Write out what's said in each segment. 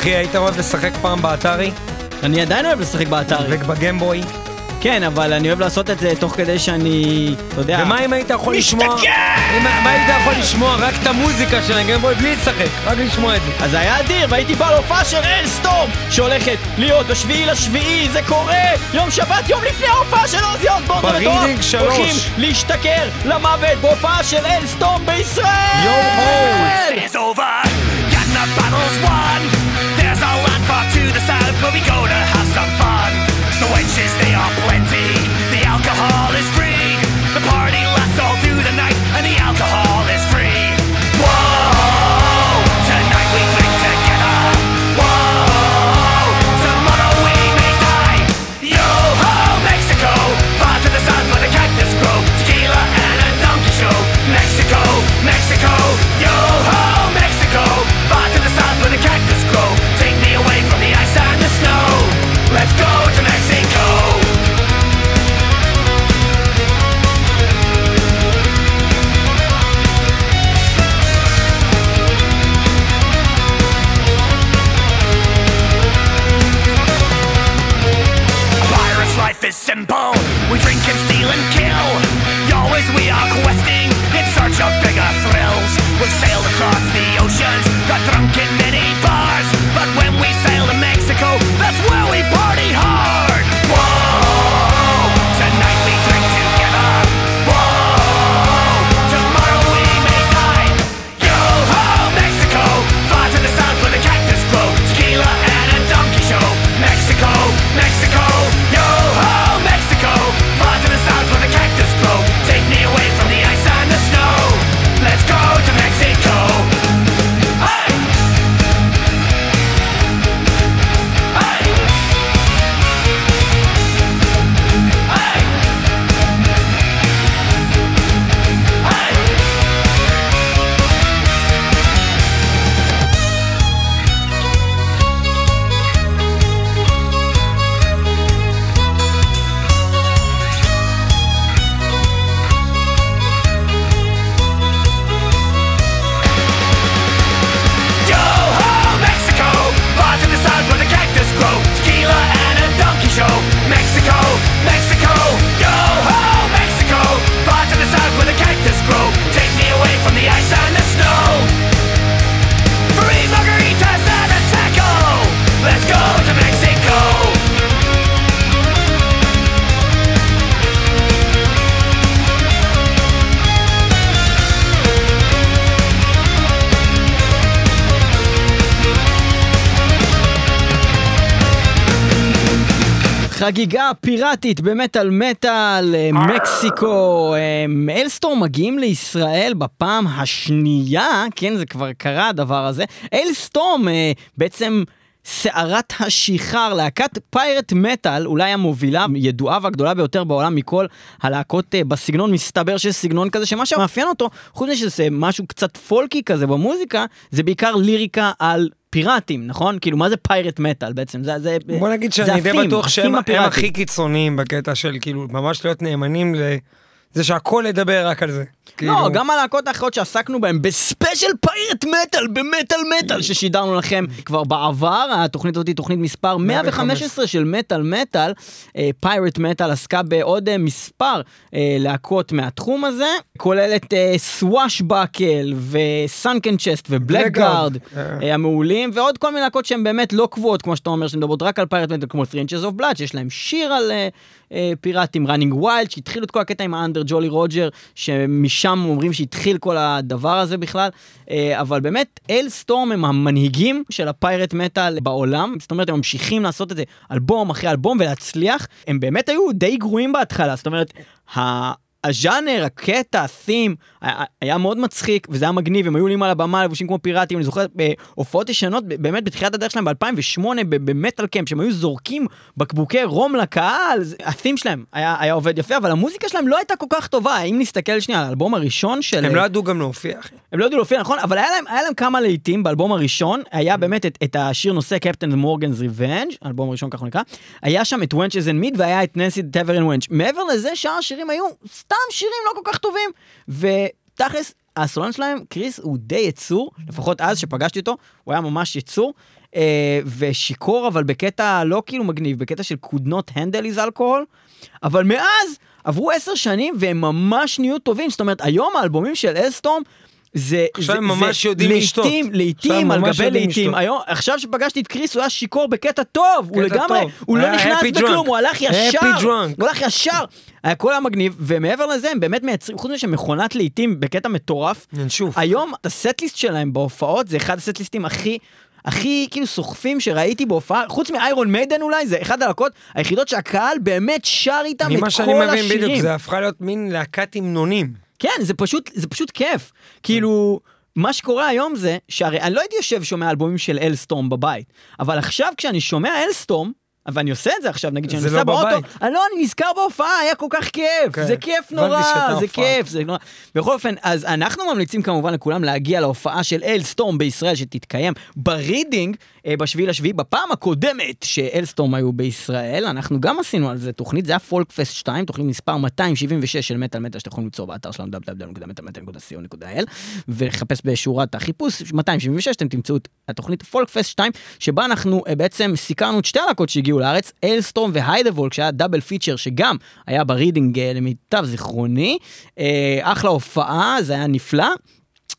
אחי, היית אוהב לשחק פעם באטארי? אני עדיין אוהב לשחק באטארי. וב Game Boy? כן, אבל אני אוהב לעשות את זה תוך כדי שאני, אתה יודע... ומה אם היית יכול לשמוע... אם- מה היית יכול לשמוע רק את המוזיקה של ה Game Boy בלי לשחק? רק לשמוע את זה. אז היה אדיר, והייתי בא להופעה של Alestorm, שהולכת להיות בשביעי לשביעי, זה קורה! יום שבת, יום לפני ההופעה של Ozzy מטורף! ברידינג שלוש. הולכים להשתכר למוות בהופעה של Alestorm בישראל! יואו, is חגיגה פיראטית במטאל מטאל, אה, מקסיקו, אה, אלסטורם מגיעים לישראל בפעם השנייה, כן, זה כבר קרה הדבר הזה. אלסטורם אה, בעצם... סערת השיכר, להקת פיירט מטאל, אולי המובילה, ידועה והגדולה ביותר בעולם מכל הלהקות בסגנון, מסתבר שיש סגנון כזה, שמה שמאפיין אותו, חוץ מזה שזה משהו קצת פולקי כזה במוזיקה, זה בעיקר ליריקה על פיראטים, נכון? כאילו, מה זה פיירט מטאל בעצם? זה, זה, בוא נגיד שאני די בטוח שהם. הכי קיצוניים בקטע של כאילו ממש להיות נאמנים לזה שהכל ידבר רק על זה. לא, כאילו, גם הלהקות האחרות שעסקנו בהן ב special Pirate Metal, במטאל מטאל, ששידרנו לכם כבר בעבר, התוכנית הזאת היא תוכנית מספר 115 של מטאל מטאל. Pirate Metal עסקה בעוד אה, מספר אה, להקות מהתחום הזה, כוללת Swashbuckle ו Sunken Chest ו Blackguard אה. המעולים, ועוד כל מיני להקות שהן באמת לא קבועות, כמו שאתה אומר, שמדברות רק על Pirate Metal, כמו Princess of Blood, שיש להם שיר על אה, אה, פיראטים, Running Wild, שהתחילו את כל הקטע עם ה Under Jolly Roger, שמשם אומרים שהתחיל כל הדבר הזה בכלל, אה, אבל באמת, Alestorm הם המנהיגים של ה Pirate Metal בעולם, זאת אומרת, הם ממשיכים לעשות את זה אלבום אחרי אלבום ולהצליח, הם באמת היו די גרועים בהתחלה, זאת אומרת. הז'אנר, הקטע, ה theme, היה- מאוד מצחיק, וזה היה מגניב, הם היו עולים על הבמה לבושים כמו פיראטים, אני זוכר בהופעות ישנות, באמת בתחילת הדרך שלהם ב-2008, ב Metalcamp, שהם היו זורקים בקבוקי רום לקהל, ה theme שלהם היה, היה עובד יפה, אבל המוזיקה שלהם לא הייתה כל כך טובה, אם נסתכל שנייה על האלבום הראשון של... הם לא ידעו גם להופיע, אחי. הם לא ידעו להופיע, נכון? אבל היה להם, היה להם כמה להיטים באלבום הראשון, היה באמת את, את השיר נושא Captain Morgan's Revenge, האלבום הראשון ככה נקרא, היה שם את Wenches and Mead והיה את Nancy the Tavern Wench. מעבר לזה, שאר השירים היו סתם שירים לא כל כך טובים, ותכלס, הסולן שלהם, קריס, הוא די יצור, לפחות אז שפגשתי אותו, הוא היה ממש יצור. אה, ושיכור, אבל בקטע לא כאילו מגניב, בקטע של could not handle his alcohol, אבל מאז עברו עשר שנים והם ממש נהיו טובים, זאת אומרת, היום האלבומים של אלסטורם, זה, עכשיו זה, הם ממש זה יודעים לשתות. לעיתים, לעיתים על גבי לעיתים. היום, עכשיו שפגשתי את קריס הוא היה שיכור בקטע טוב, הוא קטע לגמרי, טוב. הוא לא היה נכנס בכלום, drunk. הוא הלך ישר. הוא הלך ישר, היה כל המגניב, ומעבר לזה הם באמת מייצרים, חוץ מזה שהם מכונת לעיתים בקטע מטורף, ינשוף. היום הסט-ליסט שלהם בהופעות זה אחד הסט-ליסטים הכי... הכי כאילו סוחפים שראיתי בהופעה, חוץ מ Iron Maiden אולי, זה אחד הלהקות היחידות שהקהל באמת שר איתם את כל ממה שאני השירים. מבין בדיוק, זה הפכה להיות מין להקת המנונים. כן, זה פשוט, זה פשוט כיף. כאילו, מה שקורה היום זה, שהרי אני לא הייתי יושב שומע אלבומים של Alestorm בבית, אבל עכשיו כשאני שומע Alestorm, ואני עושה את זה עכשיו, נגיד שאני נוסע לא באוטו. אה, לא, אני נזכר בהופעה, היה כל כך כיף, כן. זה כיף נורא, זה הופעה. כיף, זה נורא. בכל אופן, אז אנחנו ממליצים כמובן לכולם להגיע להופעה של Alestorm בישראל, שתתקיים ברידינג אה, בשביעי לשביעי. בפעם הקודמת ש Alestorm היו בישראל, אנחנו גם עשינו על זה תוכנית, זה היה Folk Fest 2, תוכנית מספר 276 של מטאל מטאל, שאתם יכולים למצוא באתר שלנו www.מטאלמטאל.co.il ולחפש בשורת החיפוש 276, אתם תמצאו את התוכנית Folk Fest 2, שבה אנחנו אה, בעצם סיקרנו את שתי הלהקות שהגיעו לארץ, Alestorm ו Heidevolk, שהיה double feature שגם היה ברידינג אה, למיטב זיכרוני. אה, אחלה הופעה, זה היה נפלא.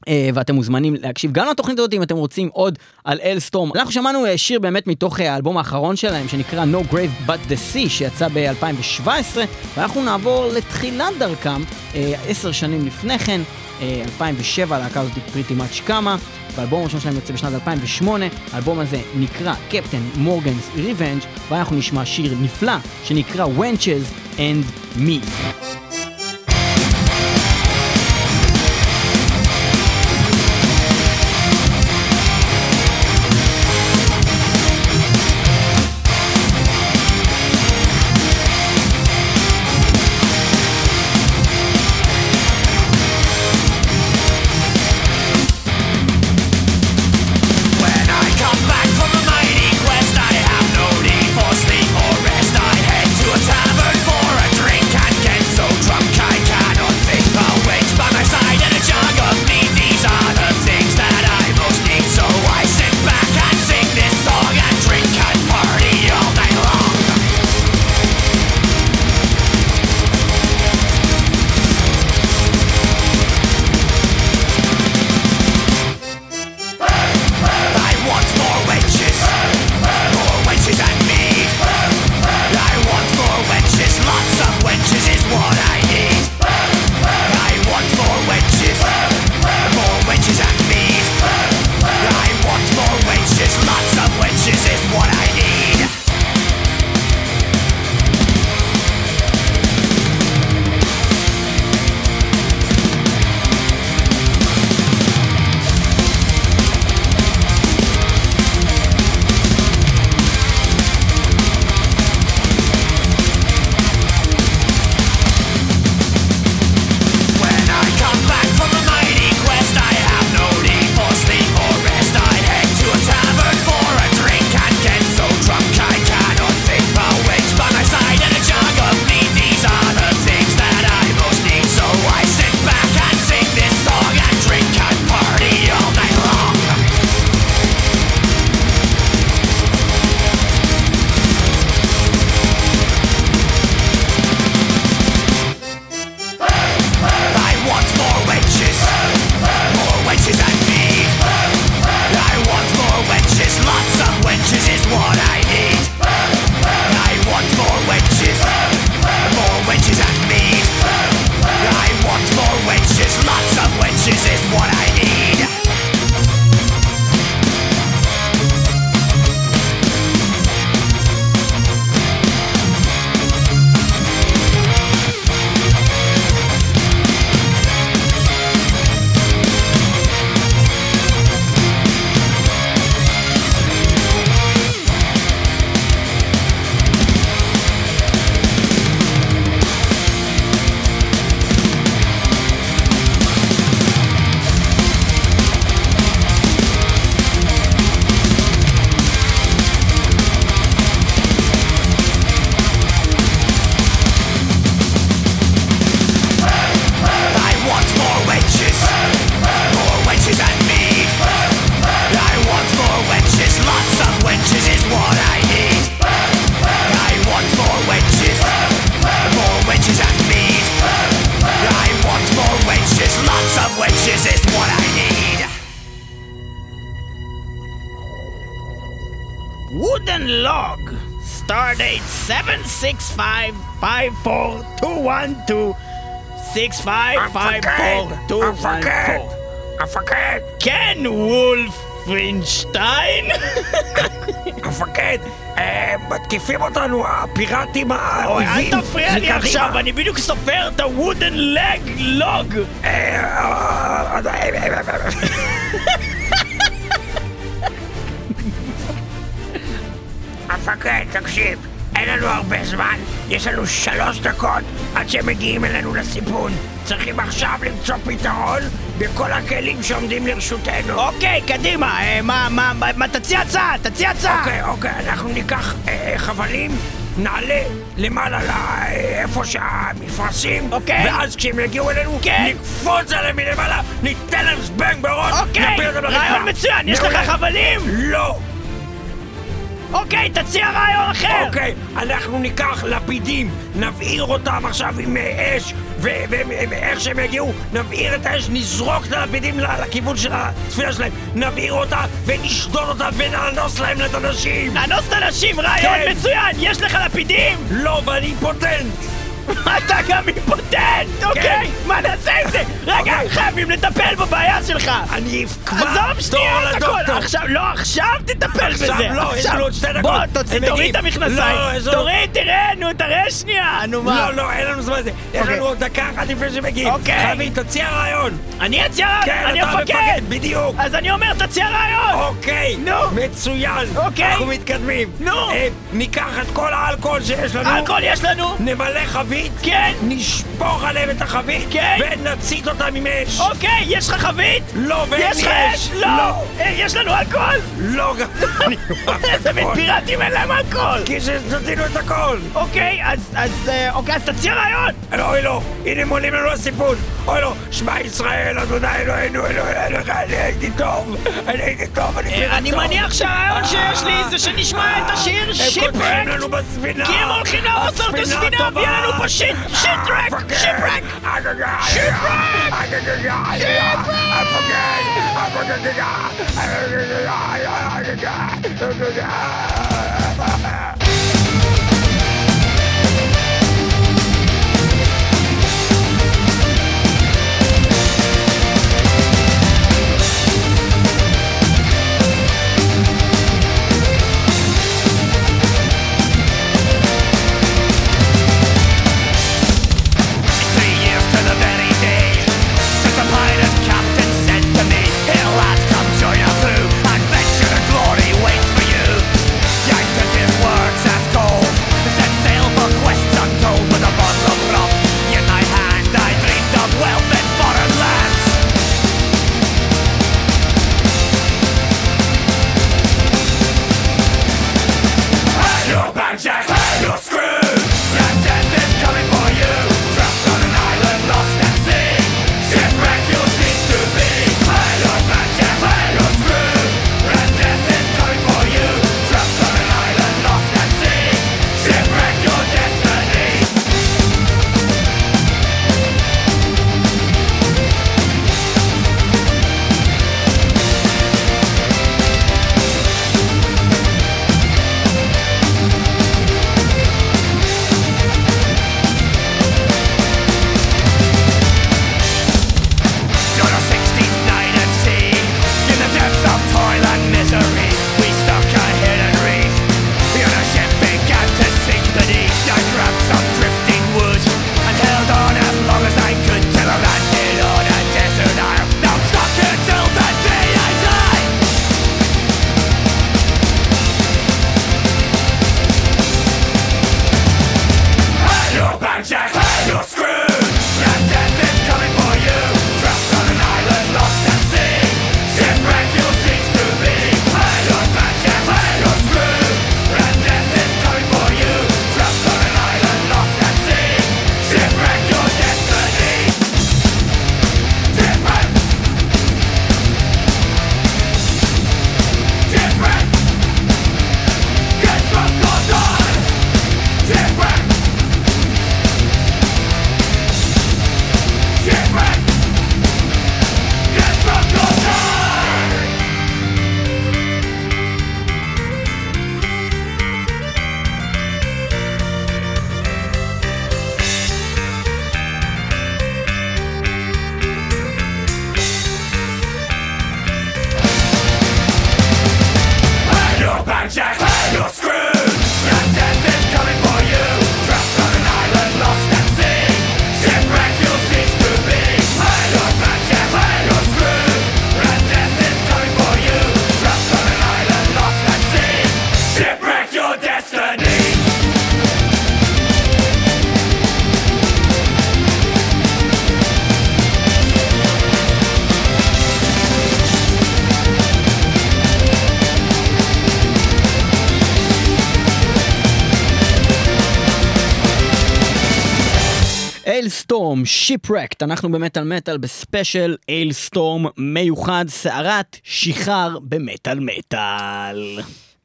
אה, ואתם מוזמנים להקשיב גם לתוכנית הזאת אם אתם רוצים עוד על אלסטורם. אנחנו שמענו שיר באמת מתוך האלבום האחרון שלהם שנקרא No Grave But The Sea שיצא ב-2017 ואנחנו נעבור לתחילת דרכם עשר שנים לפני כן, אה, 2007 הלהקה הזאת פריטי מאץ' קמה והאלבום הראשון שלהם יוצא בשנת 2008 האלבום הזה נקרא קפטן מורגנס ריבנג' ואנחנו נשמע שיר נפלא שנקרא Wenches and Me. המפקד! כן, וולפרינשטיין? המפקד! אה, מתקיפים אותנו הפיראטים אוי, אל האויבים! תפריע לי. עכשיו, אני בדיוק סופר את הוודן לג לוג. אה, אה, אה, אה, אה, המפקד, תקשיב, אין לנו הרבה זמן, יש לנו שלוש דקות עד שהם מגיעים אלינו לסיפון. צריכים עכשיו למצוא פתרון בכל הכלים שעומדים לרשותנו. אוקיי, קדימה, אה, מה, מה, מה, מה, תציע הצעה, תציע הצעה. אוקיי, אוקיי, אנחנו ניקח אה, חבלים, נעלה למעלה לאיפה שהמפרשים, אוקיי. ואז כשהם יגיעו אלינו, כן. נקפוץ עליהם מלמעלה, ניתן להם זבנג בראש, אוקיי, נפיל אותם לרצפה. רעיון מצוין, יש לך. חבלים? לא. אוקיי, תציע רעיון אחר. אוקיי, אנחנו ניקח לפידים, נבעיר אותם עכשיו עם אה, אש, ואיך שהם יגיעו, נבעיר את האש, נזרוק את הלפידים לכיוון של הספינה שלהם, נבעיר אותה ונשדוד אותה ונאנוס להם את הנשים! לאנוס את הנשים, רעיון כן. מצוין, יש לך לפידים? לא, ואני אימפוטנט! אתה גם אימפוטנט, אוקיי? מה נעשה עם זה? רגע, אוקיי. חייבים לטפל בבעיה שלך. אני כבר... עזוב שנייה את הכל. עכשיו, לא, עכשיו תטפל בזה. עכשיו לא, יש לנו עוד שתי דקות. בוא, תוריד את. המכנסיים. לא, תוריד, תראה, נו, תראה שנייה. נו, מה? לא, לא, אין לנו זמן לזה. יש אוקיי. לנו עוד דקה אחת לפני שמגיעים. אוקיי. חייבים, תציע רעיון. אני אציע רעיון, כן, אני המפקד. בדיוק. אז אני אומר, תציע רעיון. אוקיי, נו. מצוין. אוקיי. אנחנו מתקדמים. נו. אה, ניקח את כל האלכוהול שיש לנו. אלכוהול יש לנו? נמלא חבית. כן. נשפוך עליהם את החבית. כן. ונצית אותם עם אש. אוקיי, יש לך חבית? לא, ואין יש לי לך אש. אש? לא. אה, יש לנו אלכוהול? לא, גם... איזה מין פיראטים אין להם אלכוהול. כי שתינו את הכל. אוקיי, אז, אז, אה, אוקיי, אז תציע רעיון. אוי לא, הנה הם עולים לנו לסיפון. אוי לא, שמע ישראל, אדוני אלוהינו, אלוהינו, אני הייתי טוב. אני הייתי טוב, אני פיראט אה, אני טוב. מניח שהרעיון שיש לי זה שנשמע את השיר הם שיפרק. כותבים לנו בספינה. כי הם הולכים להרוס לנו את הספינה. ויהיה לנו פה שיט, שיטרק, המפקד. שיפרק. שיפרק! המפקד! Alestorm, Shipwrecked, אנחנו במטאל מטאל בספיישל Alestorm מיוחד, סערת שיכר במטאל מטאל.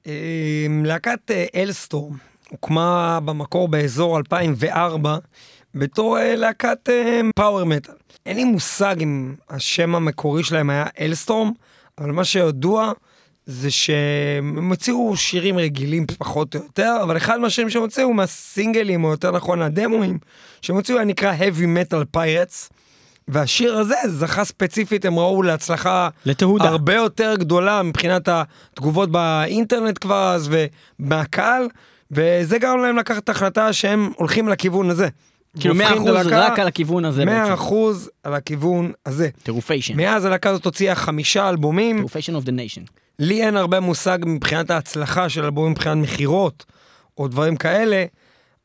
אה, להקת אה, Alestorm הוקמה במקור באזור 2004 בתור אה, להקת power metal. אין לי מושג אם השם המקורי שלהם היה Alestorm, אבל מה שידוע זה שהם הוציאו שירים רגילים פחות או יותר, אבל אחד מהשירים שהם הוציאו מהסינגלים, או יותר נכון הדמואים, שהם הוציאו היה נקרא Heavy Metal Pirates. והשיר הזה זכה ספציפית, הם ראו להצלחה לתהודה. הרבה יותר גדולה מבחינת התגובות באינטרנט כבר אז ומהקהל, וזה גרם להם לקחת את ההחלטה שהם הולכים לכיוון הזה. כאילו 100% והופכים את הלהקה רק על הכיוון הזה 100% בעצם. על הכיוון הזה. טירופיישן. מאז הלהקה הזאת הוציאה חמישה אלבומים, טירופיישן of the nation. לי אין הרבה מושג מבחינת ההצלחה של אלבומים מבחינת מכירות או דברים כאלה,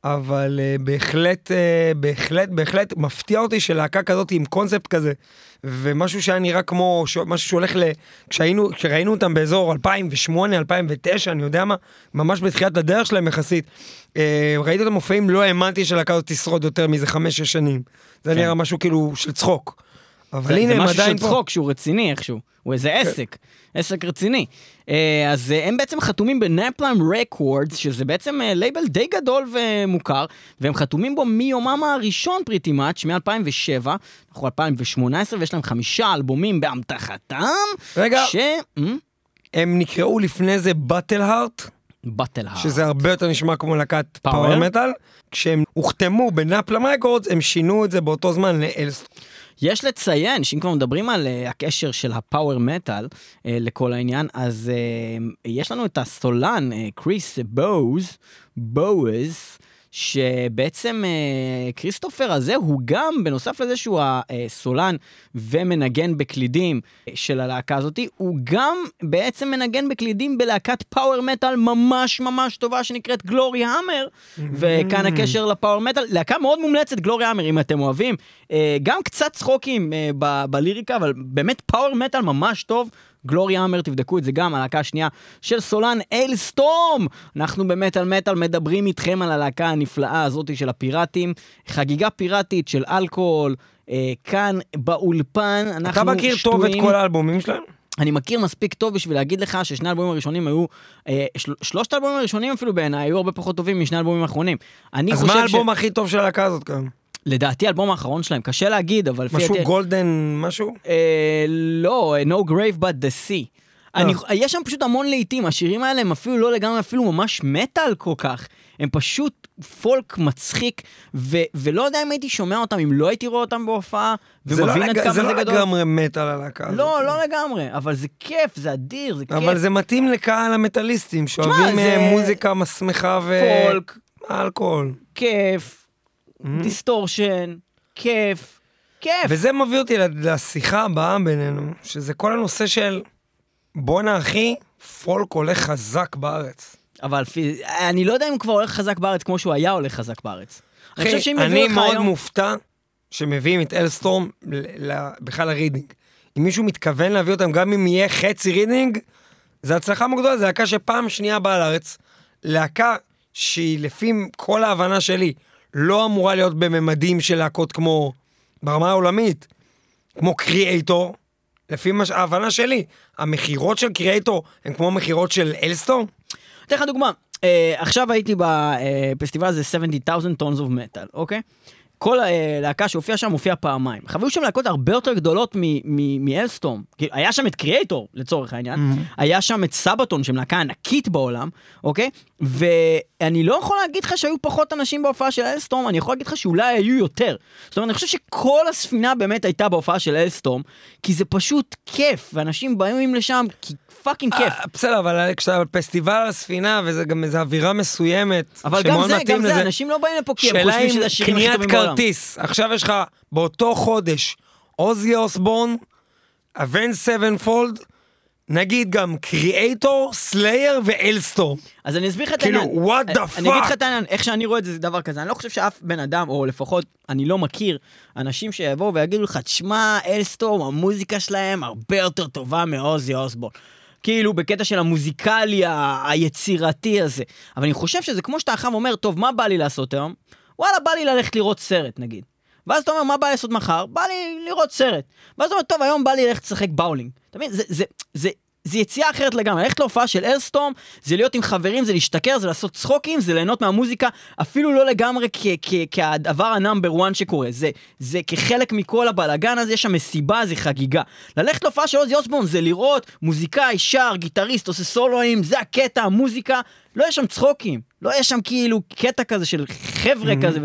אבל uh, בהחלט, uh, בהחלט, בהחלט מפתיע אותי שלהקה כזאת עם קונספט כזה, ומשהו שהיה נראה כמו ש... משהו שהולך ל... כשהיינו, כשראינו אותם באזור 2008, 2009, אני יודע מה, ממש בתחילת הדרך שלהם יחסית, uh, ראיתי אותם מופעים, לא האמנתי שלהקה הזאת תשרוד יותר מאיזה חמש-שש שנים. זה כן. נראה משהו כאילו של צחוק. אבל זה, הנה זה הם משהו עדיין של פה. צחוק שהוא רציני איכשהו, הוא איזה עסק, עסק רציני. אה, אז אה, הם בעצם חתומים ב Napalm Records, שזה בעצם אה, לייבל די גדול ומוכר, והם חתומים בו מיומם הראשון pretty much, מ-2007, אנחנו 2018, ויש להם חמישה אלבומים באמתחתם. רגע. ש... הם נקראו לפני זה Battleheart. Battleheart. שזה הרבה יותר נשמע כמו להקת? power metal. כשהם הוחתמו ב Napalm Records, הם שינו את זה באותו זמן ל Alestorm. יש לציין שאם כבר מדברים על uh, הקשר של ה power metal uh, לכל העניין, אז uh, יש לנו את הסולן, קריס בוז, בוז, שבעצם uh, כריסטופר הזה הוא גם, בנוסף לזה שהוא הסולן ומנגן בקלידים של הלהקה הזאתי, הוא גם בעצם מנגן בקלידים בלהקת power metal ממש ממש טובה שנקראת Gloryhammer, וכאן הקשר ל power metal, להקה מאוד מומלצת Gloryhammer אם אתם אוהבים, אה, גם קצת צחוקים אה, בליריקה, אבל באמת פאוור מטאל ממש טוב. גלורי המר, תבדקו את זה גם, הלהקה השנייה של סולן אייל סטורם. אנחנו במטאל מטאל מדברים איתכם על הלהקה הנפלאה הזאת של הפיראטים. חגיגה פיראטית של אלכוהול, אה, כאן באולפן, אנחנו אתה מכיר טוב את שטויים. כל האלבומים שלהם? אני מכיר מספיק טוב בשביל להגיד לך ששני האלבומים הראשונים היו, אה, של, שלושת האלבומים הראשונים אפילו בעיניי היו הרבה פחות טובים משני האלבומים האחרונים. אז מה האלבום הכי טוב של הלהקה הזאת כאן? לדעתי האלבום האחרון שלהם, קשה להגיד, אבל. משהו דעתי- גולדן משהו? אה, לא, No Grave But The Sea. אני, יש שם פשוט המון לעיתים, השירים האלה הם אפילו לא לגמרי, אפילו ממש מטאל כל כך. הם פשוט פולק מצחיק, ו, ולא יודע אם הייתי שומע אותם, אם לא הייתי רואה אותם בהופעה, זה לא ומבין עד לג- כמה זה זה לא גדול. לגמרי מת על הלהקה הזאת. לא, לא לגמרי, אבל זה כיף, זה אדיר, זה כיף. אבל זה מתאים לקהל המטאליסטים שאוהבים זה- אה, מוזיקה שמחה ו... פולק, אלכוהול. כיף, דיסטורשן, כיף, כיף. וזה מביא אותי לשיחה הבאה בינינו, שזה כל הנושא של בואנה אחי, פולק הולך חזק בארץ. אבל אני לא יודע אם הוא כבר הולך חזק בארץ כמו שהוא היה הולך חזק בארץ. אני אחי, אני לך מאוד היום... מופתע שמביאים את Alestorm בכלל לרידינג. אם מישהו מתכוון להביא אותם, גם אם יהיה חצי רידינג, זה הצלחה מאוד גדולה, זו להקה שפעם שנייה באה לארץ. להקה שהיא לפי כל ההבנה שלי, לא אמורה להיות בממדים של להקות כמו, ברמה העולמית, כמו Kreator. לפי מה, ש- ההבנה שלי, המכירות של Kreator הן כמו מכירות של Alestorm? אתן לך דוגמה, אה, עכשיו הייתי בפסטיבל הזה 70,000 Tons of Metal, אוקיי? כל הלהקה שהופיעה שם הופיעה פעמיים. היו שם להקות הרבה יותר גדולות מ Alestorm. היה שם את Kreator, לצורך העניין, היה שם את Sabaton, שהם להקה ענקית בעולם, אוקיי? ואני לא יכול להגיד לך שהיו פחות אנשים בהופעה של Alestorm, אני יכול להגיד לך שאולי היו יותר. זאת אומרת, אני חושב שכל הספינה באמת הייתה בהופעה של Alestorm, כי זה פשוט כיף, ואנשים באים לשם כי fucking כיף. אה, בסדר, אבל כשאתה בפסטיבל על הספינה, וזה גם איזה אווירה מסוימת, אבל גם זה, גם. זה, אנשים לא באים לפה כי הם שאלה חושבים שזה השירים הכי טובים בעולם. כרטיס, עכשיו יש לך באותו חודש אוזי אוסבורן, Avenged Sevenfold, נגיד גם Kreator, Slayer ו Alestorm. אז אני אסביר לך את כאילו, העניין. what the אני אגיד לך? את העניין, איך שאני רואה את זה, זה דבר כזה. אני לא חושב שאף בן אדם, או לפחות אני לא מכיר, אנשים שיבואו ויגידו לך, תשמע, Alestorm, המוזיקה שלהם הרבה יותר טובה מאוזי אוסבורן. כאילו בקטע של המוזיקלי ה- היצירתי הזה. אבל אני חושב שזה כמו שאתה אחריו אומר, טוב, מה בא לי לעשות היום? וואלה, בא לי ללכת לראות סרט, נגיד. ואז אתה אומר, מה בא לי לעשות מחר? בא לי לראות סרט. ואז אתה אומר, טוב, היום בא לי ללכת לשחק באולינג. אתה מבין? זה, זה, זה, זה יציאה אחרת לגמרי, ללכת להופעה של Alestorm, זה להיות עם חברים, זה להשתכר, זה לעשות צחוקים, זה ליהנות מהמוזיקה, אפילו לא לגמרי כהדבר ה number 1 שקורה, זה, זה כחלק מכל הבלאגן הזה, יש שם מסיבה, זה חגיגה. ללכת להופעה של אוזי אוסבורן זה לראות מוזיקאי, שר, גיטריסט, עושה סולואים, זה הקטע, המוזיקה, לא יש שם צחוקים, לא יש שם כאילו קטע כזה של חבר'ה mm-hmm. כזה,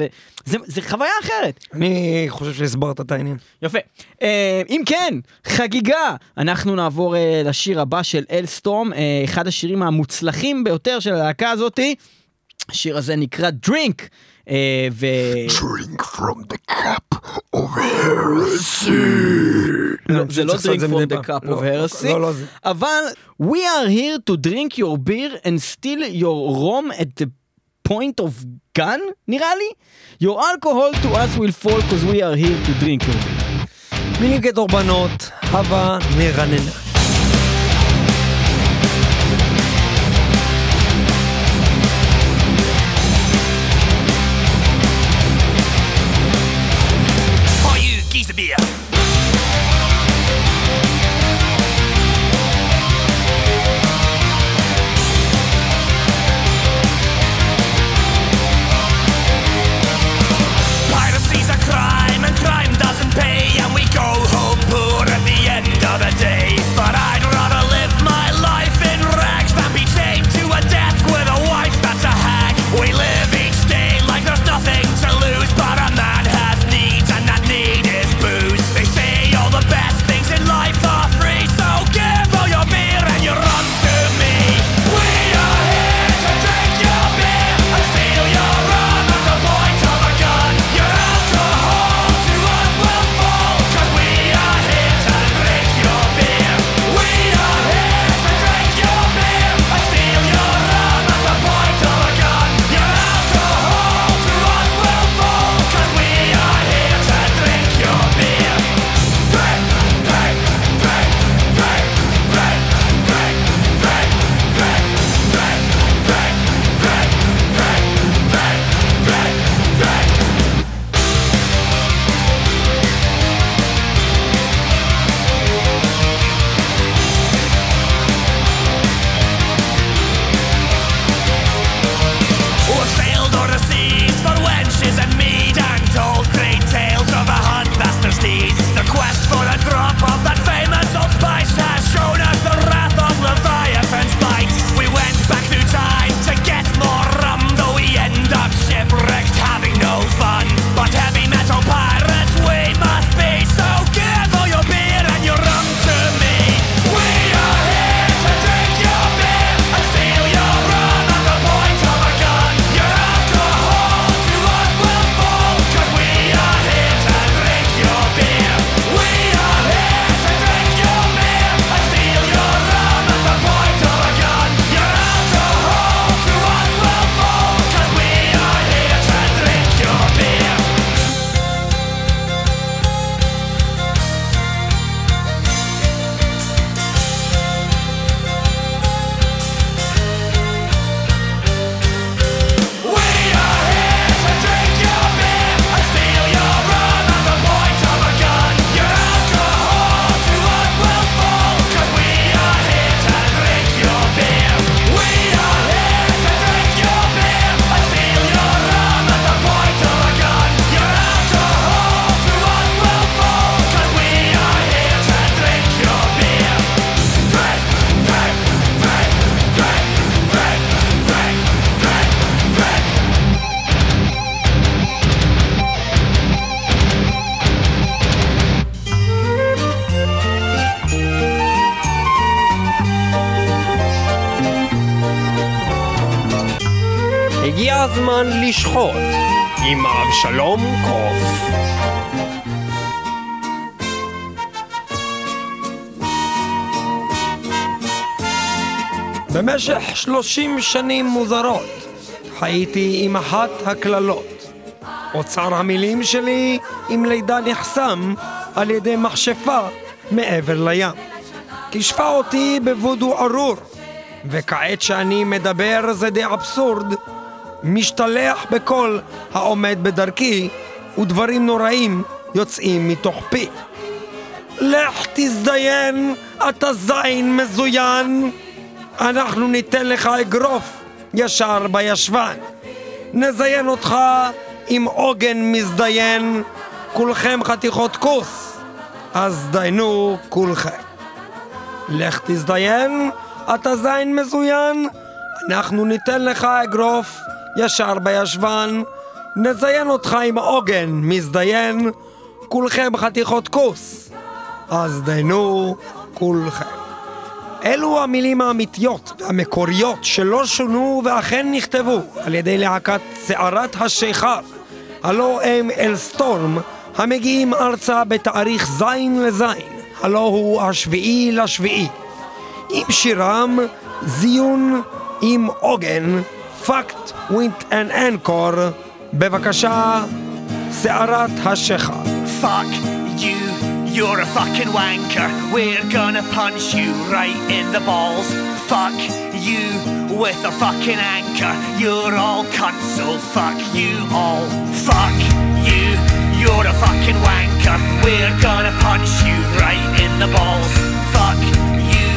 וזה, חוויה אחרת. אני חושב שהסברת את העניין. יפה. אה, אם כן, חגיגה. אנחנו נעבור אה, לשיר הבא של אלסטורם, אה, אחד השירים המוצלחים ביותר של הלהקה הזאתי. השיר הזה נקרא Drink. ו... Drink from the cup of heresy. זה לא drink from the cup of heresy, אבל we are here to drink your beer and steal your rum at the point of gun, נראה לי. Your alcohol to us will fall because we are here to drink your beer. מילים כדורבנות, הבה נרננה. 30 שנים מוזרות חייתי עם אחת הקללות. אוצר המילים שלי עם לידה נחסם על ידי מכשפה מעבר לים. כישפה אותי בוודו ארור, וכעת שאני מדבר זה די אבסורד, משתלח בכל העומד בדרכי, ודברים נוראים יוצאים מתוך פי. לך תזדיין, אתה זין מזוין! אנחנו ניתן לך אגרוף ישר בישבן. נזיין אותך עם עוגן מזדיין, כולכם חתיכות כוס, אז דיינו כולכם. לך תזדיין, אתה זין מזוין, אנחנו ניתן לך אגרוף ישר בישבן, נזיין אותך עם עוגן מזדיין, כולכם חתיכות כוס, אז זדיינו כולכם. אלו המילים האמיתיות והמקוריות שלא שונו ואכן נכתבו על ידי להקת סערת השיכר, הלא הם Alestorm, המגיעים ארצה בתאריך ז' לז', הלא הוא השביעי לשביעי. עם שירם, זיון עם עוגן, Fucked with an Anchor, בבקשה, שערת השיכר. Fuck you, you're a fucking wanker. We're gonna punch you right in the balls. Fuck you with a fucking anchor. You're all cunts, so fuck you all. Fuck you, you're a fucking wanker. We're gonna punch you right in the balls. Fuck you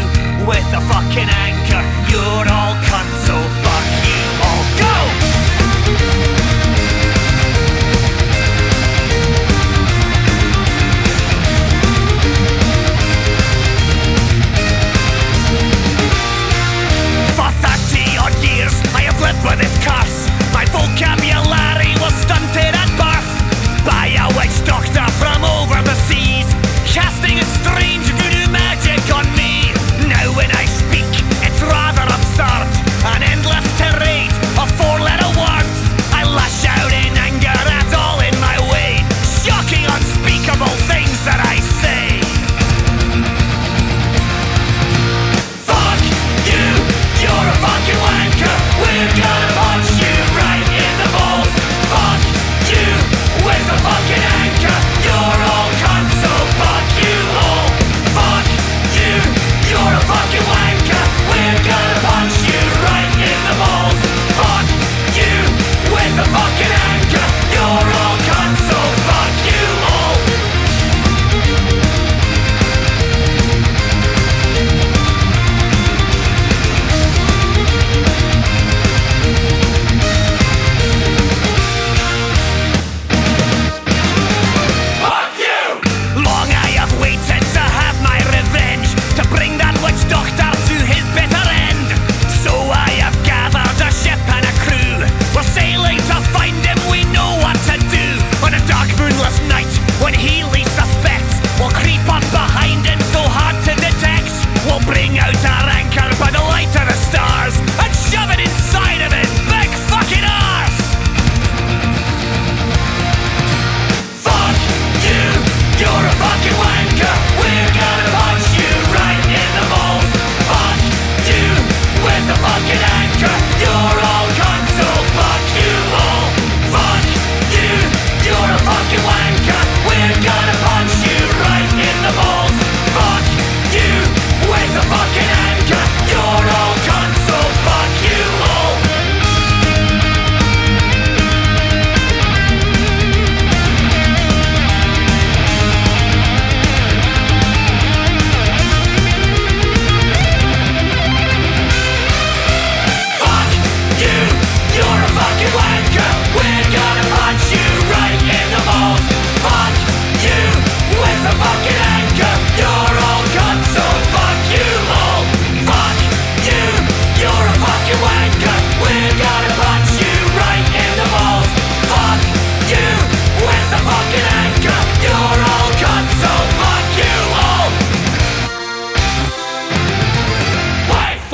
with a fucking anchor. You're all cunts, so But this costs my vocabulary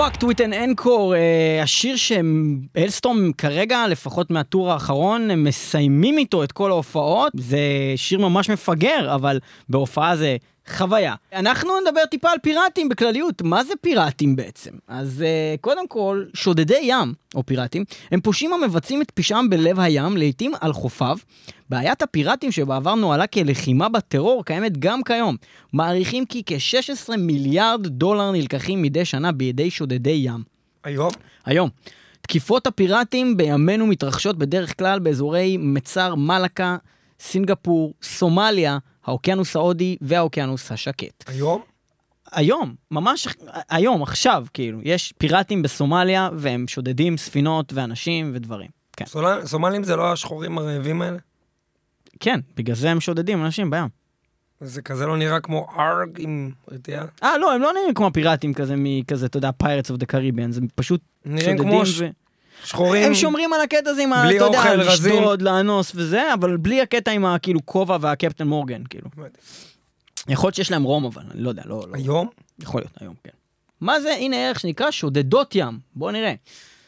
Fucked with an Encore, uh, השיר שאלסטום כרגע, לפחות מהטור האחרון, הם מסיימים איתו את כל ההופעות. זה שיר ממש מפגר, אבל בהופעה זה חוויה. אנחנו נדבר טיפה על פיראטים בכלליות. מה זה פיראטים בעצם? אז uh, קודם כל, שודדי ים, או פיראטים, הם פושעים המבצעים את פשעם בלב הים, לעתים על חופיו. בעיית הפיראטים שבעבר נוהלה כלחימה בטרור קיימת גם כיום. מעריכים כי כ-16 מיליארד דולר נלקחים מדי שנה בידי שודדי ים. היום? היום. תקיפות הפיראטים בימינו מתרחשות בדרך כלל באזורי מצר מלאקה, סינגפור, סומליה, האוקיינוס ההודי והאוקיינוס השקט. היום? היום, ממש היום, עכשיו, כאילו, יש פיראטים בסומליה והם שודדים ספינות ואנשים ודברים. כן. סומל- סומלים זה לא השחורים הרעבים האלה? כן, בגלל זה הם שודדים אנשים בים. זה כזה לא נראה כמו ארג עם רטייה? אה, לא, הם לא נראים כמו הפיראטים כזה מכזה, אתה יודע, Pirates of the Caribbean, זה פשוט שודדים כמו ו... שחורים. הם שומרים על הקטע הזה עם ה... בלי אתה יודע, אוכל, רזים. לשדוד, לאנוס וזה, אבל בלי הקטע עם הכאילו כובע והקפטן מורגן, כאילו. יכול להיות שיש להם רום, אבל אני לא יודע, לא... לא. היום? יכול להיות, היום, כן. מה זה? הנה ערך שנקרא שודדות ים. בואו נראה.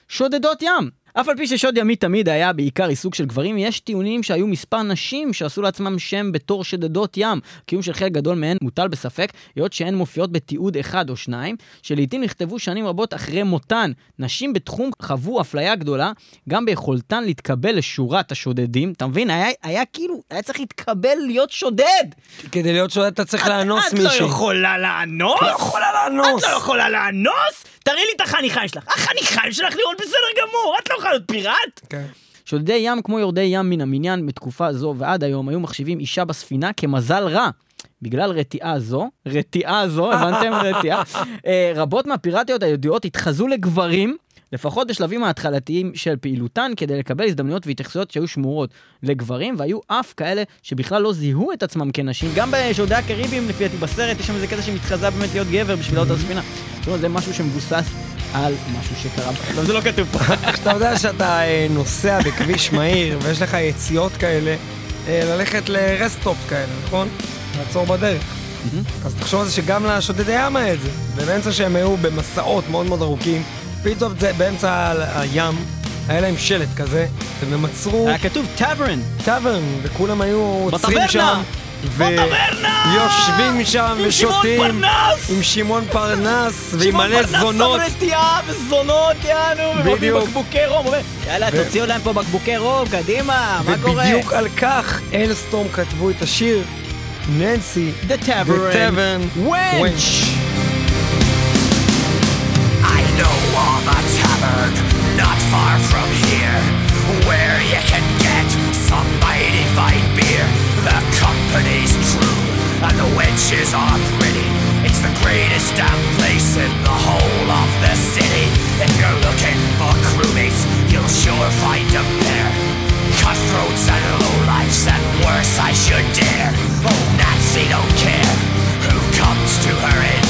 שודדות ים. אף על פי ששוד ימי תמיד היה בעיקר עיסוק של גברים, יש טיעונים שהיו מספר נשים שעשו לעצמם שם בתור שודדות ים. קיום של חלק גדול מהן מוטל בספק, היות שהן מופיעות בתיעוד אחד או שניים, שלעיתים נכתבו שנים רבות אחרי מותן. נשים בתחום חוו אפליה גדולה, גם ביכולתן להתקבל לשורת השודדים. אתה מבין? היה, היה כאילו, היה צריך להתקבל להיות שודד! כדי להיות שודד אתה צריך לאנוס את מישהו. לא יכולה לאנוס? לא יכולה לאנוס. את לא יכולה לאנוס? תראי לי את החניכיים שלך. החניכיים שלך נראות בסדר גמור, את לא יכולה להיות פיראט? כן. שודדי ים כמו יורדי ים מן המניין בתקופה זו ועד היום היו מחשיבים אישה בספינה כמזל רע. בגלל רתיעה זו, רתיעה זו, הבנתם? רתיעה. אה, רבות מהפיראטיות הידועות התחזו לגברים, לפחות בשלבים ההתחלתיים של פעילותן, כדי לקבל הזדמנויות והתייחסויות שהיו שמורות לגברים, והיו אף כאלה שבכלל לא זיהו את עצמם כנשים. גם בשורדי הקריבים, לפי דעתי בסרט, יש שם איזה קטע שמתחזה באמת להיות גבר בשביל לעלות על הספינה. זאת אומרת, זה משהו שמבוסס על משהו שקרה. לא, זה לא כתוב פה. כשאתה יודע שאתה אה, נוסע בכביש מהיר ויש לך יציאות כאלה, אה, ללכת ל rest stop כאלה, נכון? לעצור בדרך. אז תחשוב על זה שגם לשודדי ים היה את זה. ובאמצע שהם היו במסעות מאוד מאוד ארוכים, פתאום זה באמצע הים, היה להם שלט כזה, והם עצרו היה כתוב tavern. Tavern, וכולם היו עוצרים! שם. ויושבים שם שמעון ושותים. עם שמעון פרנס, ועם שמעון מלא פרנס שם זונות. רתיעה וזונות, יענו, ומביא בדיוק. בקבוקי רום, אומר, יאללה, תוציאו להם פה בקבוקי רוב, קדימה, מה קורה? ובדיוק על כך אלסטורם כתבו את השיר ננסי The Tavern. Tavern Wench. On the tavern not far from here where you can get some mighty fine beer. The company's true and the wenches are pretty. It's the greatest damn place in the whole of the city. If you're looking for crewmates, you'll sure find them there. Cutthroats and lowlifes and worse, I should dare. Oh, Nancy don't care who comes to her inn.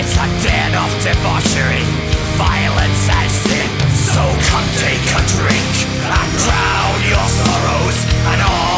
It's a den of debauchery violence and sin. So come take a drink and drown your sorrows and all.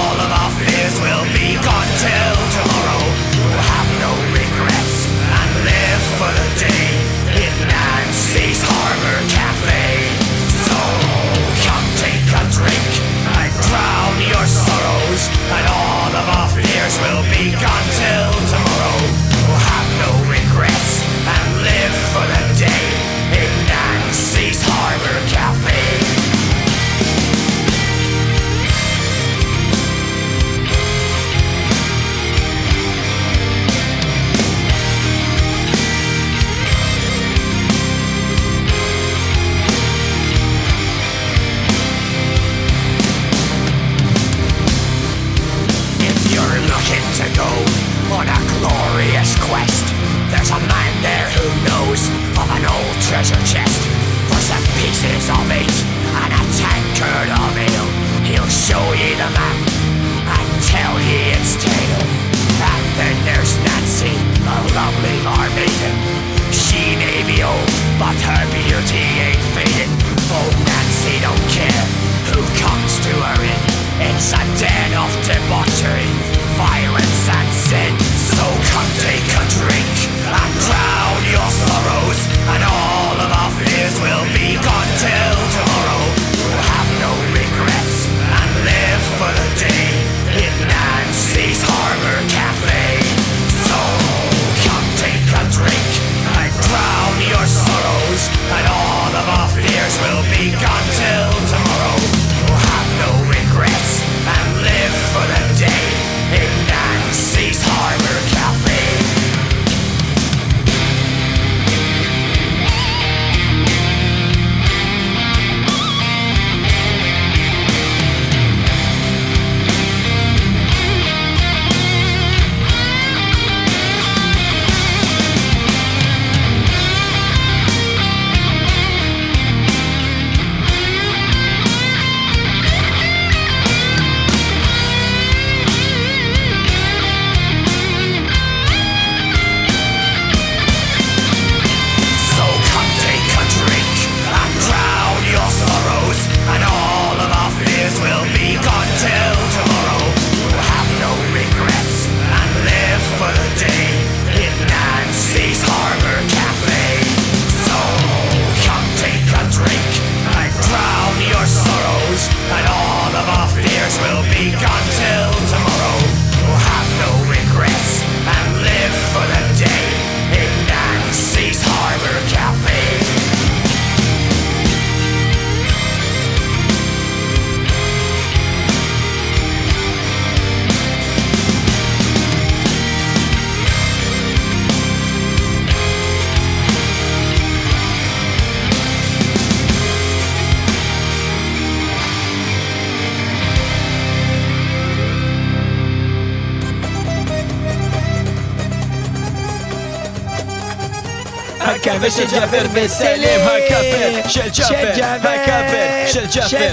ג'אבר וסלם הכאפר של ג'אבר הכאפר של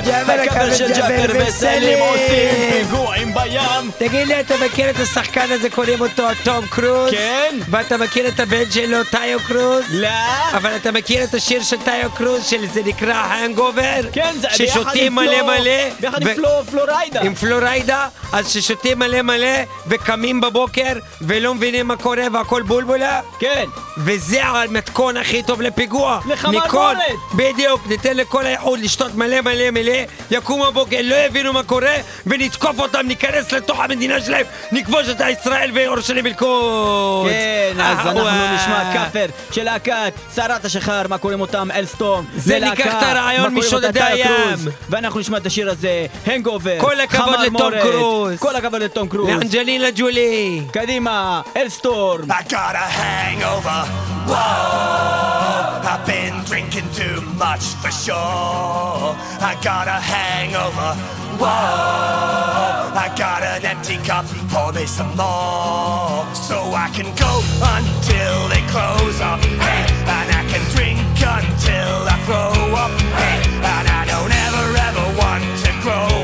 ג'אבר הכאפר של ג'אבר וסלם. עושים פיגועים בים תגיד לי, אתה מכיר את השחקן הזה, קוראים אותו תום קרוז? כן? ואתה מכיר את הבן שלו, טאיו קרוז? לא אבל אתה מכיר את השיר של טאיו קרוז, שזה נקרא הנגובר? כן, זה ביחד ששותים עם מלא פלו- מלא? ביחד ו- עם פלו- פלוריידה עם פלוריידה, אז ששותים מלא מלא, וקמים בבוקר, ולא מבינים מה קורה, והכל בולבולה? כן וזה המתכון הכי טוב לפיגוע. מולד. בדיוק, ניתן לכל האיחוד לשתות מלא מלא מלא, יקומו בבוקר, לא יבינו מה קורה, ונתקוף אותם, ניכנס לתוך המדינה שלהם, נכבוש את ישראל וירושלים אל-קודס. כן, אז אה, אנחנו וואו. נשמע כאפר של להקת סערת השחר, מה קוראים אותם? אלסטורם. זה ניקח את הרעיון משודדי הים. ואנחנו נשמע את השיר הזה, הנגובר. כל הכבוד לתום קרוז. כל הכבוד לתום קרוז. לאנג'לינה ג'ולי. קדימה, אלסטורם. I got a hangover. Whoa, I've been drinking too much for sure. I got a hangover. Whoa, I got an empty cup. Pour me some more, so I can go until they close up. Hey, and I can drink until I throw up. Hey, and I don't ever ever want to grow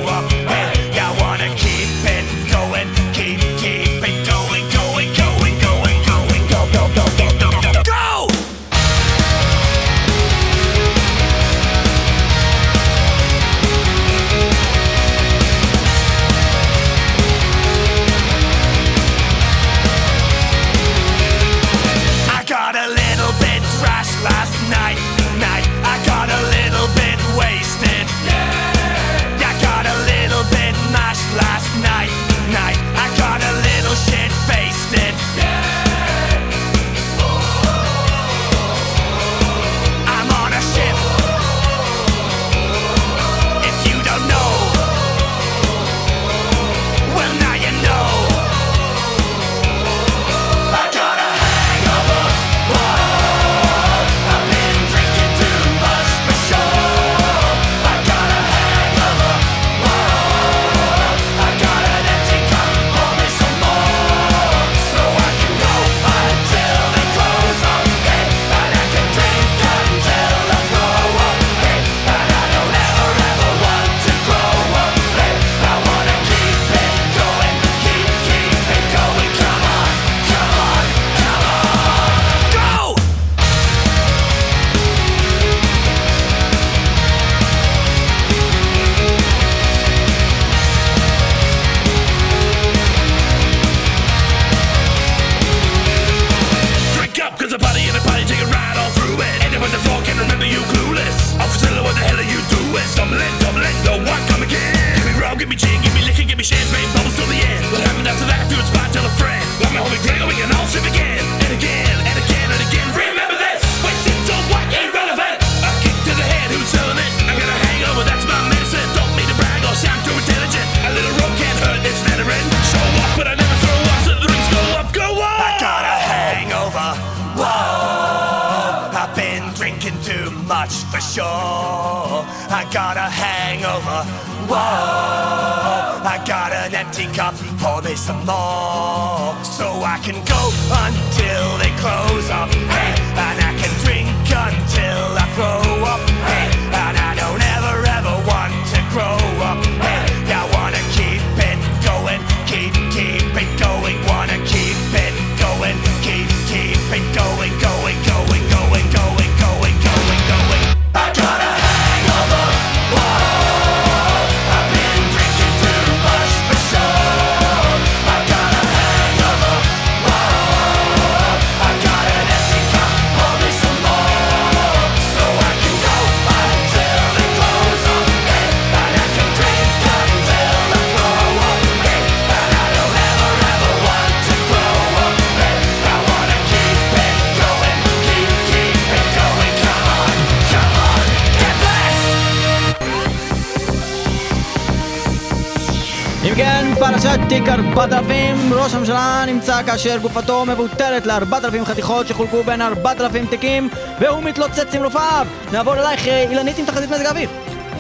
פרשת תיק 4000 ראש הממשלה נמצא כאשר גופתו מבוטלת ל-4000 חתיכות שחולקו בין 4000 תיקים והוא מתלוצץ עם רופאיו. נעבור אלייך אה, אילנית עם תחזית מזג האוויר.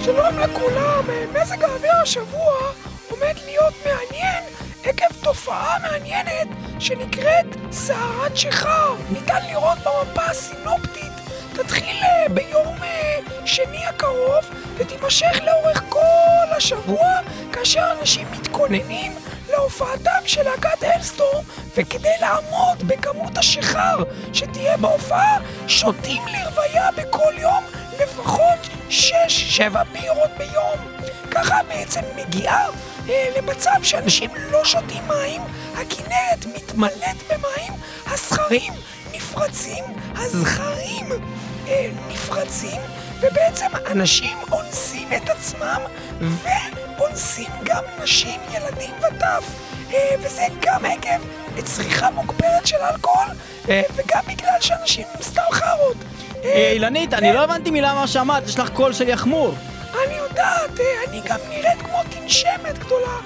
שלום לכולם, אה, מזג האוויר השבוע עומד להיות מעניין עקב תופעה מעניינת שנקראת סערת שיכר. ניתן לראות במפה הסינופטית תתחיל אה, ביום אה, שני הקרוב ותימשך לאורך כל השבוע כאשר אנשים מתכוננים להופעתם של להקת אלסטורם וכדי לעמוד בכמות השיכר שתהיה בהופעה שותים לרוויה בכל יום לפחות 6-7 בירות ביום. ככה בעצם מגיעה אה, למצב שאנשים לא שותים מים הכנרת מתמלאת במים הסכרים נפרצים הזכרים, אה, נפרצים, ובעצם אנשים אונסים את עצמם, ואונסים גם נשים, ילדים וטף, אה, וזה גם עקב צריכה מוגברת של אלכוהול, אה, וגם בגלל שאנשים סתם חרות. אילנית, אני כן. לא הבנתי מילה מה שאמרת, יש לך קול של יחמור. אני יודעת, אני גם נראית כמו תנשמת גדולה.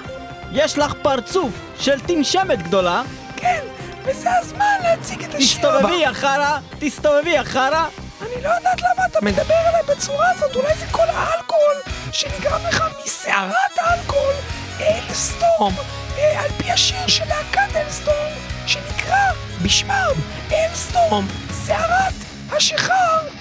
יש לך פרצוף של תנשמת גדולה. כן, וזה הזמן להציג את השיר הבא. תסתובבי, יא חרא! תסתובבי, יא חרא! אני לא יודעת למה אתה מדבר אליי בצורה הזאת, אולי זה כל האלכוהול שנגרם לך מסערת האלכוהול אלסטורם, אה, על פי השיר של להקת אלסטורם, שנקרא בשמם אלסטורם, סערת השיכר.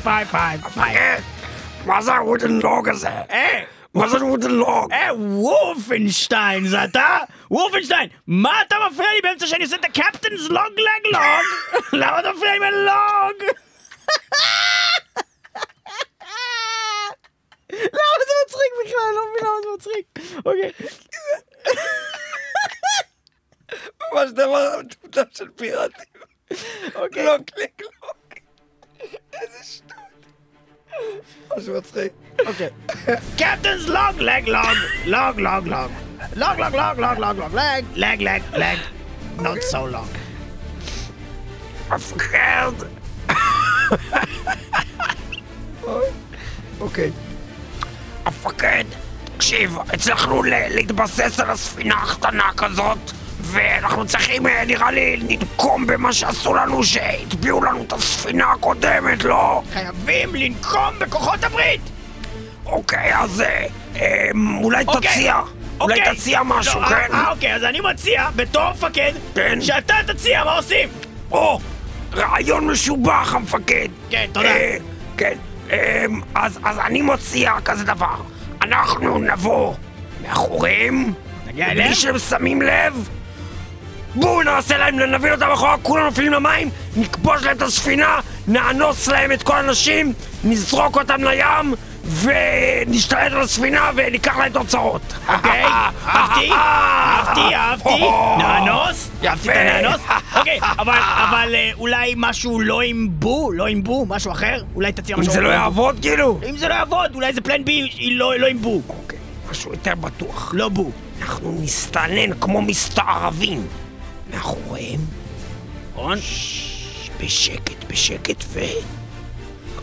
five, five, five. Hey, was that wooden log, is that? Hey, was that wooden log? Hey, Wolfenstein, is that that? Wolfenstein, Mata my friend, you said the captain's log leg log. Now the frame and log. La oss ha trygg på kvelden. La oss ha trygg. OK. Hva skjer? Det var to dager siden. OK. Lock, lick, lock. משהו מצחיק. אוקיי. קפטנס לוג לג לוג, לוג לוג לוג. לוג לוג לוג לוג לוג לוג לג, לג לג לג. Not so long. מפקד! אוקיי. המפקד, תקשיב, הצלחנו להתבסס על הספינה הקטנה כזאת, ואנחנו צריכים, אה, נראה לי, לנקום במה שעשו לנו, שהטביעו לנו את הספינה הקודמת, לא? חייבים לנקום בכוחות הברית! אוקיי, אז אה, אה, אולי אוקיי. תציע. אולי אוקיי. תציע משהו, לא, כן? אה, אוקיי, אז אני מציע, בתור מפקד, כן. שאתה תציע מה עושים! או, רעיון משובח, המפקד. כן, תודה. אה, כן, אה, אז, אז אני מציע כזה דבר. אנחנו נבוא מאחוריהם, בלי? שהם שמים לב. בואו נעשה להם, נביא אותם אחורה, כולם נופלים למים, נכבוש להם את הספינה, נאנוס להם את כל האנשים, נזרוק אותם לים, ונשתלט על הספינה וניקח להם תוצאות. אוקיי, אהבתי, אהבתי, אהבתי, נאנוס, אהבתי את הנאנוס, אוקיי, אבל, אה, אולי משהו לא עם בו, לא עם בו, משהו אחר? אולי תציע אם משהו זה לא. יעבוד, כאילו? אם זה לא יעבוד, אולי זה פלן בי, לא לא עם בו, אוקיי, משהו יותר בטוח. לא בו. אנחנו נסתנן כמו מסתערבים מאחוריהם, נכון? בשקט, בשקט, ו...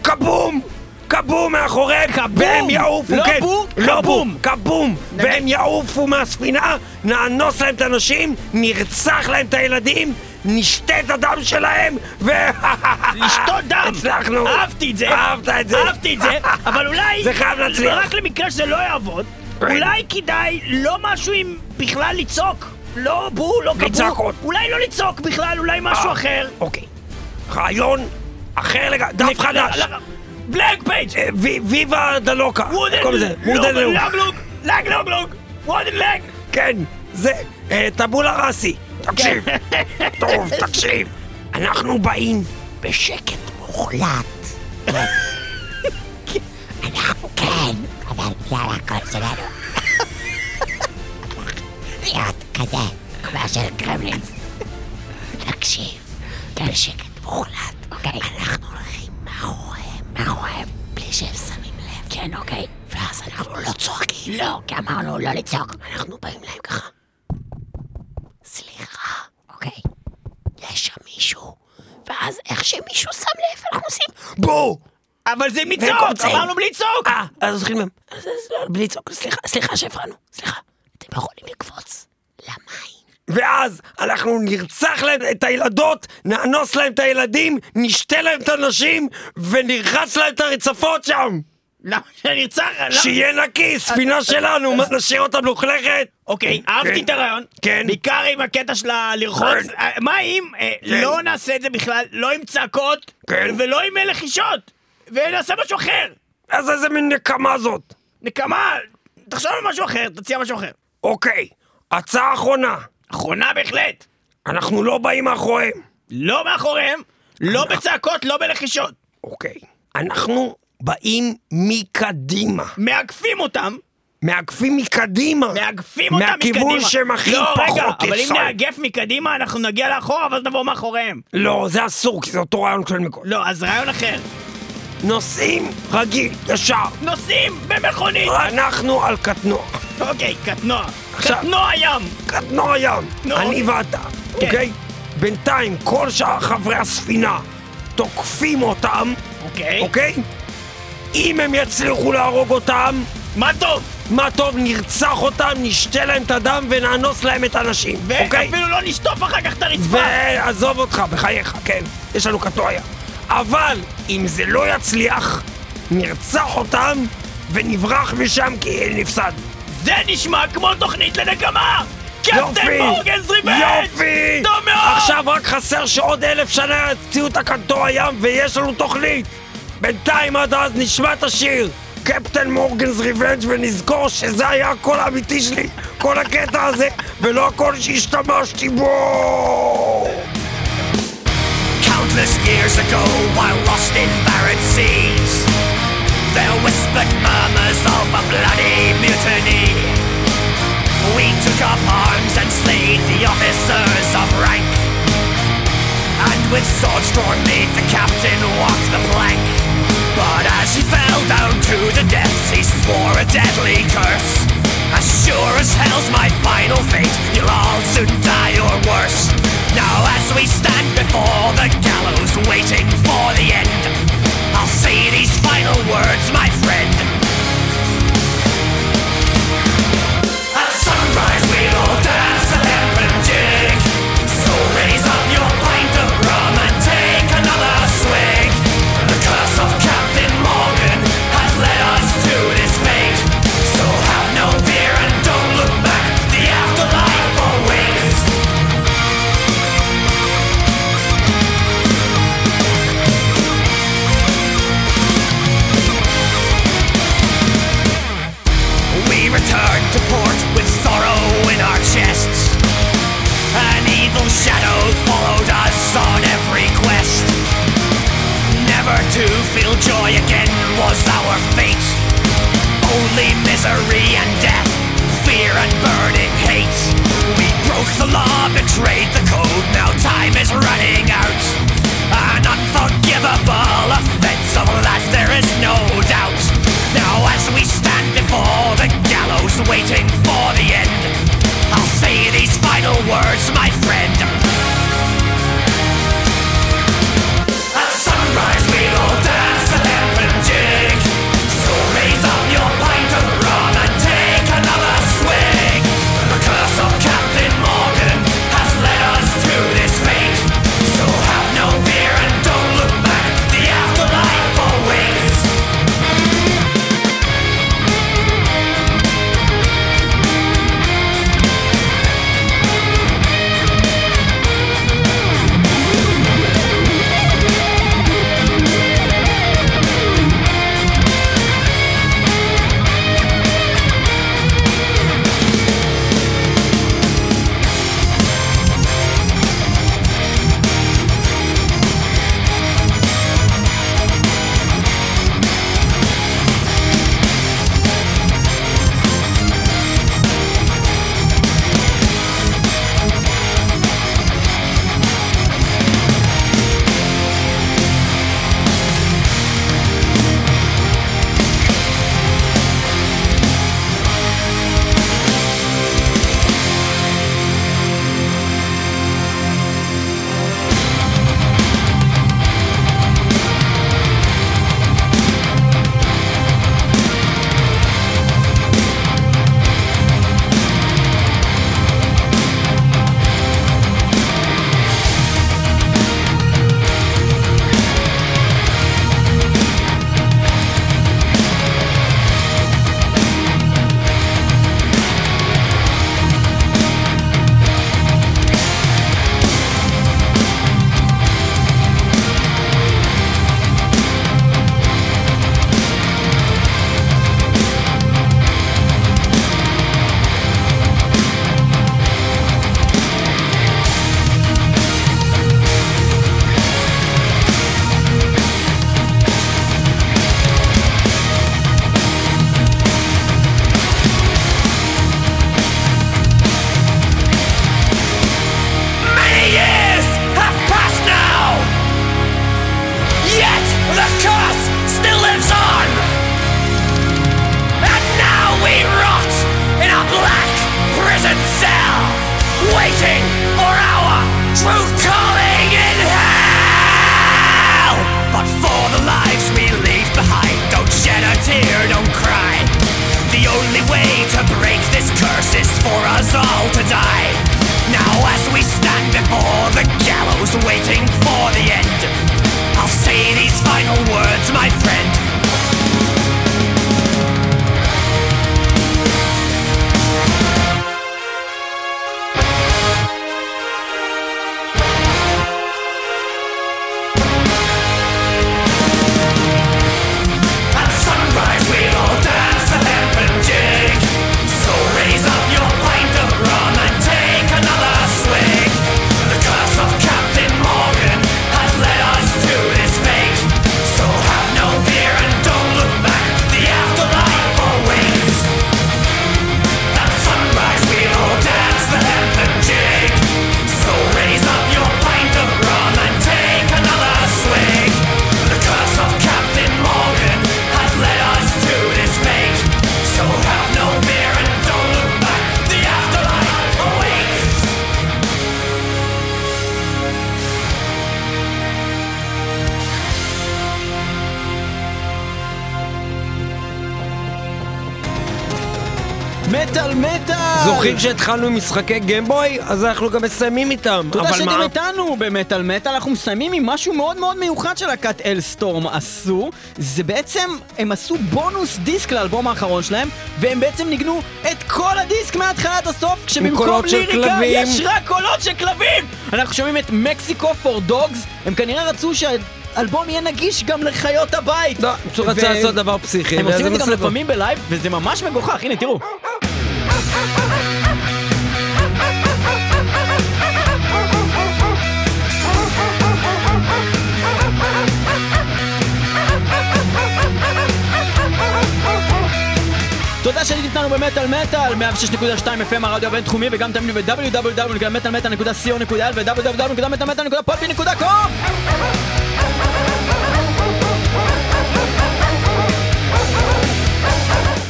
כבום! כבום מאחוריהם! כבום! והם יעופו, לא כן! בום, לא! בום! כבום! והם יעופו מהספינה, נאנוס להם את האנשים, נרצח להם את הילדים, נשתה את הדם שלהם, ו... לשתות דם! הצלחנו! אהבתי את זה! אהבת את זה! אהבתי את זה, אבל אולי... זה חייב להצליח. רק למקרה שזה לא יעבוד. אולי כדאי לא משהו עם בכלל לצעוק. לא בו, לא בלי כבו. צעקות. אולי לא לצעוק בכלל, אולי משהו אה, אחר. אוקיי. רעיון אחר לגמרי, דף חדש! בלק פייג'! וי- ויבה דלוקה! וודן קוראים לזה, וודן! לג לוג לוג! וודן לג! כן, זה, אה, טבולה ראסי. תקשיב, כן. טוב, תקשיב. אנחנו באים בשקט מוחלט. אנחנו כן, אבל בגלל הקול שלנו. כזה, כמו של קרמלינס. תקשיב, בשקט מוחלט, אוקיי? אנחנו הולכים מאחוריהם, מאחוריהם, בלי שהם שמים לב. כן, אוקיי? ואז אנחנו לא צועקים. לא, כי אמרנו לא לצעוק. אנחנו באים להם ככה. סליחה, אוקיי? יש שם מישהו, ואז איך שמישהו שם לב, אנחנו עושים בואו! אבל זה מצעוק! אמרנו בלי צעוק! אה, אז אז לא, בלי לצעוק, סליחה, סליחה שהפרענו, סליחה. אתם יכולים לקפוץ למים. ואז אנחנו נרצח להם את הילדות, נאנוס להם את הילדים, נשתה להם את הנשים, ונרחץ להם את הרצפות שם! למה שנרצח? שיהיה נקי, ספינה שלנו, מה נשאיר אותה מלוכלכת? אוקיי, אהבתי את הרעיון. כן. בעיקר עם הקטע של הלרחוץ. כן. אה, מה אם אה, כן. לא נעשה את זה בכלל, לא עם צעקות, כן. ולא עם אה, לחישות, ונעשה משהו אחר. אז איזה מין נקמה זאת? נקמה, תחשוב על משהו אחר, תציע משהו אחר. אוקיי, הצעה אחרונה. אחרונה בהחלט. אנחנו לא באים מאחוריהם. לא מאחוריהם, לא בצעקות, לא בלחישות. אוקיי. אנחנו באים מקדימה. מאגפים אותם, מאגפים מקדימה. מאגפים אותם מקדימה. מהכיוון שהם הכי לא, פחות רגע, אבל אם. נאגף מקדימה, אנחנו נגיע לאחורה, ואז נבוא מאחוריהם. לא, זה אסור, כי זה אותו רעיון של מקודם. לא, אז רעיון אחר. נוסעים רגיל, ישר. נוסעים במכונית. אנחנו על קטנוע. אוקיי, קטנוע. עכשיו- קטנוע ים. קטנוע ים. נו, אני. ואתה, כן. אוקיי? בינתיים כל שאר חברי הספינה תוקפים אותם, אוקיי. אוקיי? אם הם יצליחו להרוג אותם, מה טוב. מה טוב, נרצח אותם, נשתה להם את הדם ונאנוס להם את הנשים, אוקיי? ואפילו לא נשטוף אחר כך את הרצפה. ועזוב אותך, בחייך, כן, יש לנו קטוע ים. אבל אם זה לא יצליח, נרצח אותם ונברח משם כי אין נפסד. זה נשמע כמו תוכנית לנקמה! Captain Morgan's Revenge! יופי! טוב מאוד! עכשיו רק חסר שעוד אלף שנה יציאו את הקנטור הים ויש לנו תוכנית! בינתיים עד אז נשמע את השיר! Captain Morgan's Revenge ונזכור שזה היה הקול האמיתי שלי, כל הקטע הזה, ולא הקול שהשתמשתי בו! Christmas years ago while lost in barren seas. There whispered murmurs of a bloody mutiny. We took up arms and slayed the officers of rank. And with swords drawn made the captain walk the plank. But as he fell down to the depths, he swore a deadly curse. As sure as hell's my final fate, you'll all soon die or worse. Now as we stand before the gallows waiting for the end I'll say these final words, my friend. זוכרים שהתחלנו עם משחקי גיימבוי? אז אנחנו גם מסיימים איתם. תודה אבל שאתם מה? איתנו במטאל מטאל, אנחנו מסיימים עם משהו מאוד מאוד מיוחד שלהקת אלסטורם עשו. זה בעצם, הם עשו בונוס דיסק לאלבום האחרון שלהם, והם בעצם ניגנו את כל הדיסק מההתחלה עד הסוף, כשבמקום של ליריקה. יש רק קולות של כלבים! אנחנו שומעים את Mexico for Dogs, הם כנראה רצו שהאלבום יהיה נגיש גם לחיות הבית. לא, פשוט רצה לעשות דבר פסיכי. הם עושים את זה גם. לפעמים ב live, וזה ממש מגוחך, הנה תראו. תודה שהייתם איתנו במטאל מטאל, 106.2 FM הרדיו הבינתחומי וגם תמיד ב-www.מטאלמטאל.co.il ו-www.מטאלמטאל.podbean.com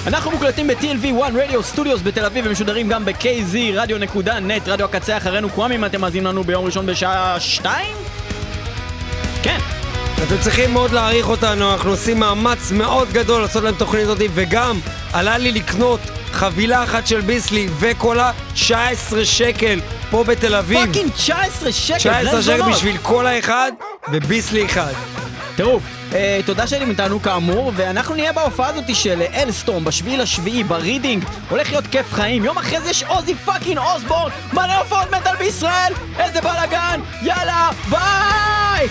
אנחנו מוקלטים ב-TLV1 רדיו סטודיוס בתל אביב ומשודרים גם ב-KZ רדיו.נט רדיו הקצה אחרינו קוואם אם אתם מאזינים לנו ביום ראשון בשעה 2? אתם צריכים מאוד להעריך אותנו, אנחנו עושים מאמץ מאוד גדול לעשות להם תוכנית הזאת, וגם עלה לי לקנות חבילה אחת של ביסלי וקולה 19 שקל פה בתל אביב. פאקינג 19 שקל, 19 בני שקל. בשביל קולה אחד וביסלי אחד. טירוף. אה, תודה שהייתם איתנו כאמור, ואנחנו נהיה בהופעה הזאת של אלסטורם בשביעי לשביעי ברידינג. הולך להיות כיף חיים. יום אחרי זה יש עוזי פאקינג אוסבורן, מלא הופעות מטאל בישראל! איזה בלאגן! יאללה, ביי!